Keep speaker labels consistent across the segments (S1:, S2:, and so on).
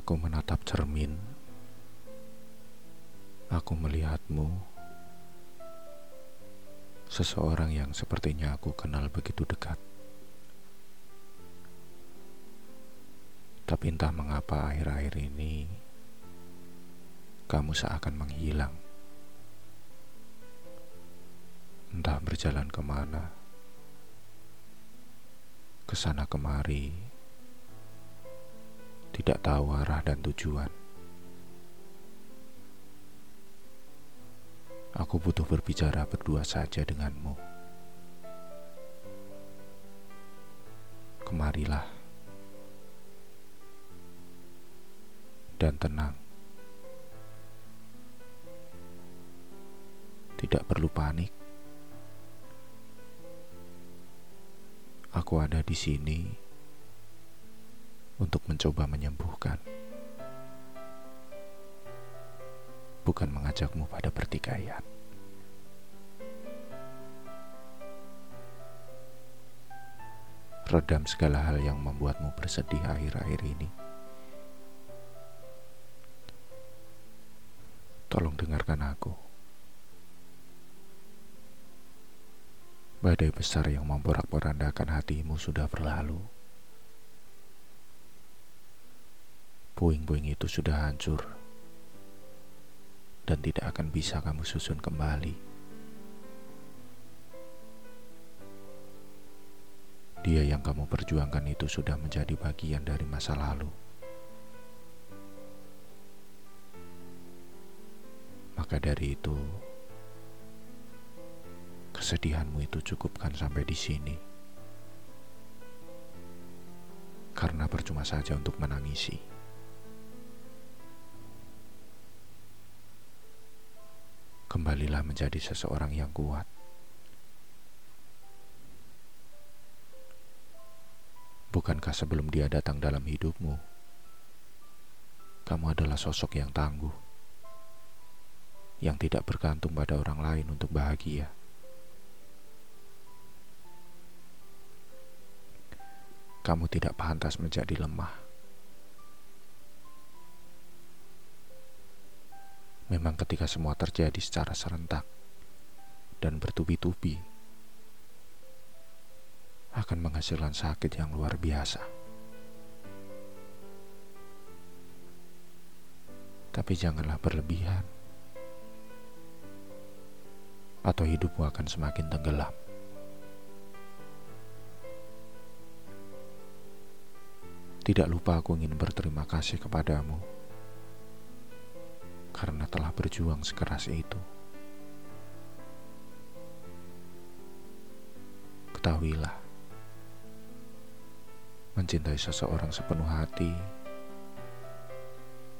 S1: Aku menatap cermin. Aku melihatmu. Seseorang yang sepertinya aku kenal begitu dekat. Tapi entah mengapa akhir-akhir ini kamu seakan menghilang. Entah berjalan ke mana, ke sana kemari, tidak tahu arah dan tujuan. Aku butuh berbicara berdua saja denganmu. Kemarilah dan tenang. Tidak perlu panik. Aku ada di sini untuk mencoba menyembuhkan, bukan mengajakmu pada pertikaian. Redam segala hal yang membuatmu bersedih akhir-akhir ini. Tolong dengarkan aku. Badai besar yang memporak-porandakan hatimu sudah berlalu. Puing-puing itu sudah hancur dan tidak akan bisa kamu susun kembali. Dia yang kamu perjuangkan itu sudah menjadi bagian dari masa lalu. Maka dari itu, Kesedihanmu itu cukupkan sampai di sini. Karena percuma saja untuk menangisi. Kembalilah menjadi seseorang yang kuat. Bukankah sebelum dia datang dalam hidupmu, kamu adalah sosok yang tangguh, yang tidak bergantung pada orang lain untuk bahagia? kamu tidak pantas menjadi lemah. Memang ketika semua terjadi secara serentak dan bertubi-tubi akan menghasilkan sakit yang luar biasa. Tapi janganlah berlebihan atau hidupmu akan semakin tenggelam. Tidak lupa aku ingin berterima kasih kepadamu telah berjuang sekeras itu. Ketahuilah, mencintai seseorang sepenuh hati,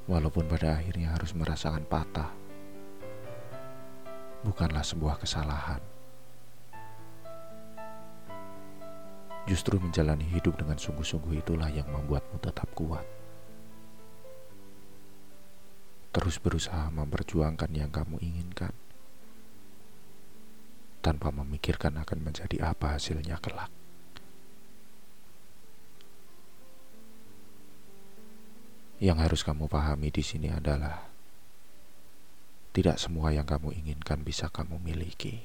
S1: walaupun pada akhirnya harus merasakan patah, bukanlah sebuah kesalahan. Justru menjalani hidup dengan sungguh-sungguh itulah yang membuatmu tetap kuat. Terus berusaha memperjuangkan yang kamu inginkan, tanpa memikirkan akan menjadi apa hasilnya kelak. Yang harus kamu pahami di sini adalah tidak semua yang kamu inginkan bisa kamu miliki.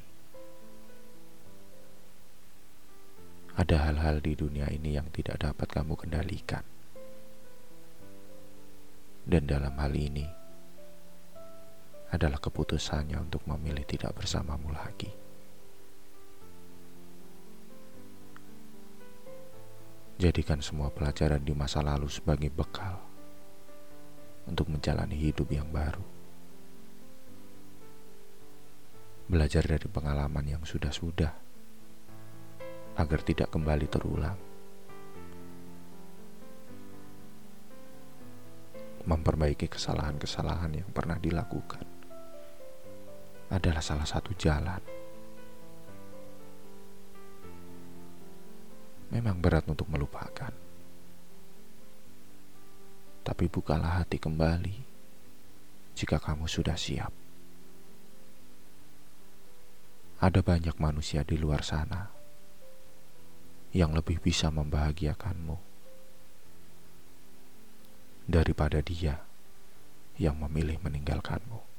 S1: Ada hal-hal di dunia ini yang tidak dapat kamu kendalikan. Dan dalam hal ini adalah keputusannya untuk memilih tidak bersamamu lagi. Jadikan semua pelajaran di masa lalu sebagai bekal untuk menjalani hidup yang baru. Belajar dari pengalaman yang sudah-sudah agar tidak kembali terulang. Memperbaiki kesalahan-kesalahan yang pernah dilakukan adalah salah satu jalan. Memang berat untuk melupakan, tapi bukalah hati kembali jika kamu sudah siap. Ada banyak manusia di luar sana yang lebih bisa membahagiakanmu. daripada dia yang memilih meninggalkanmu.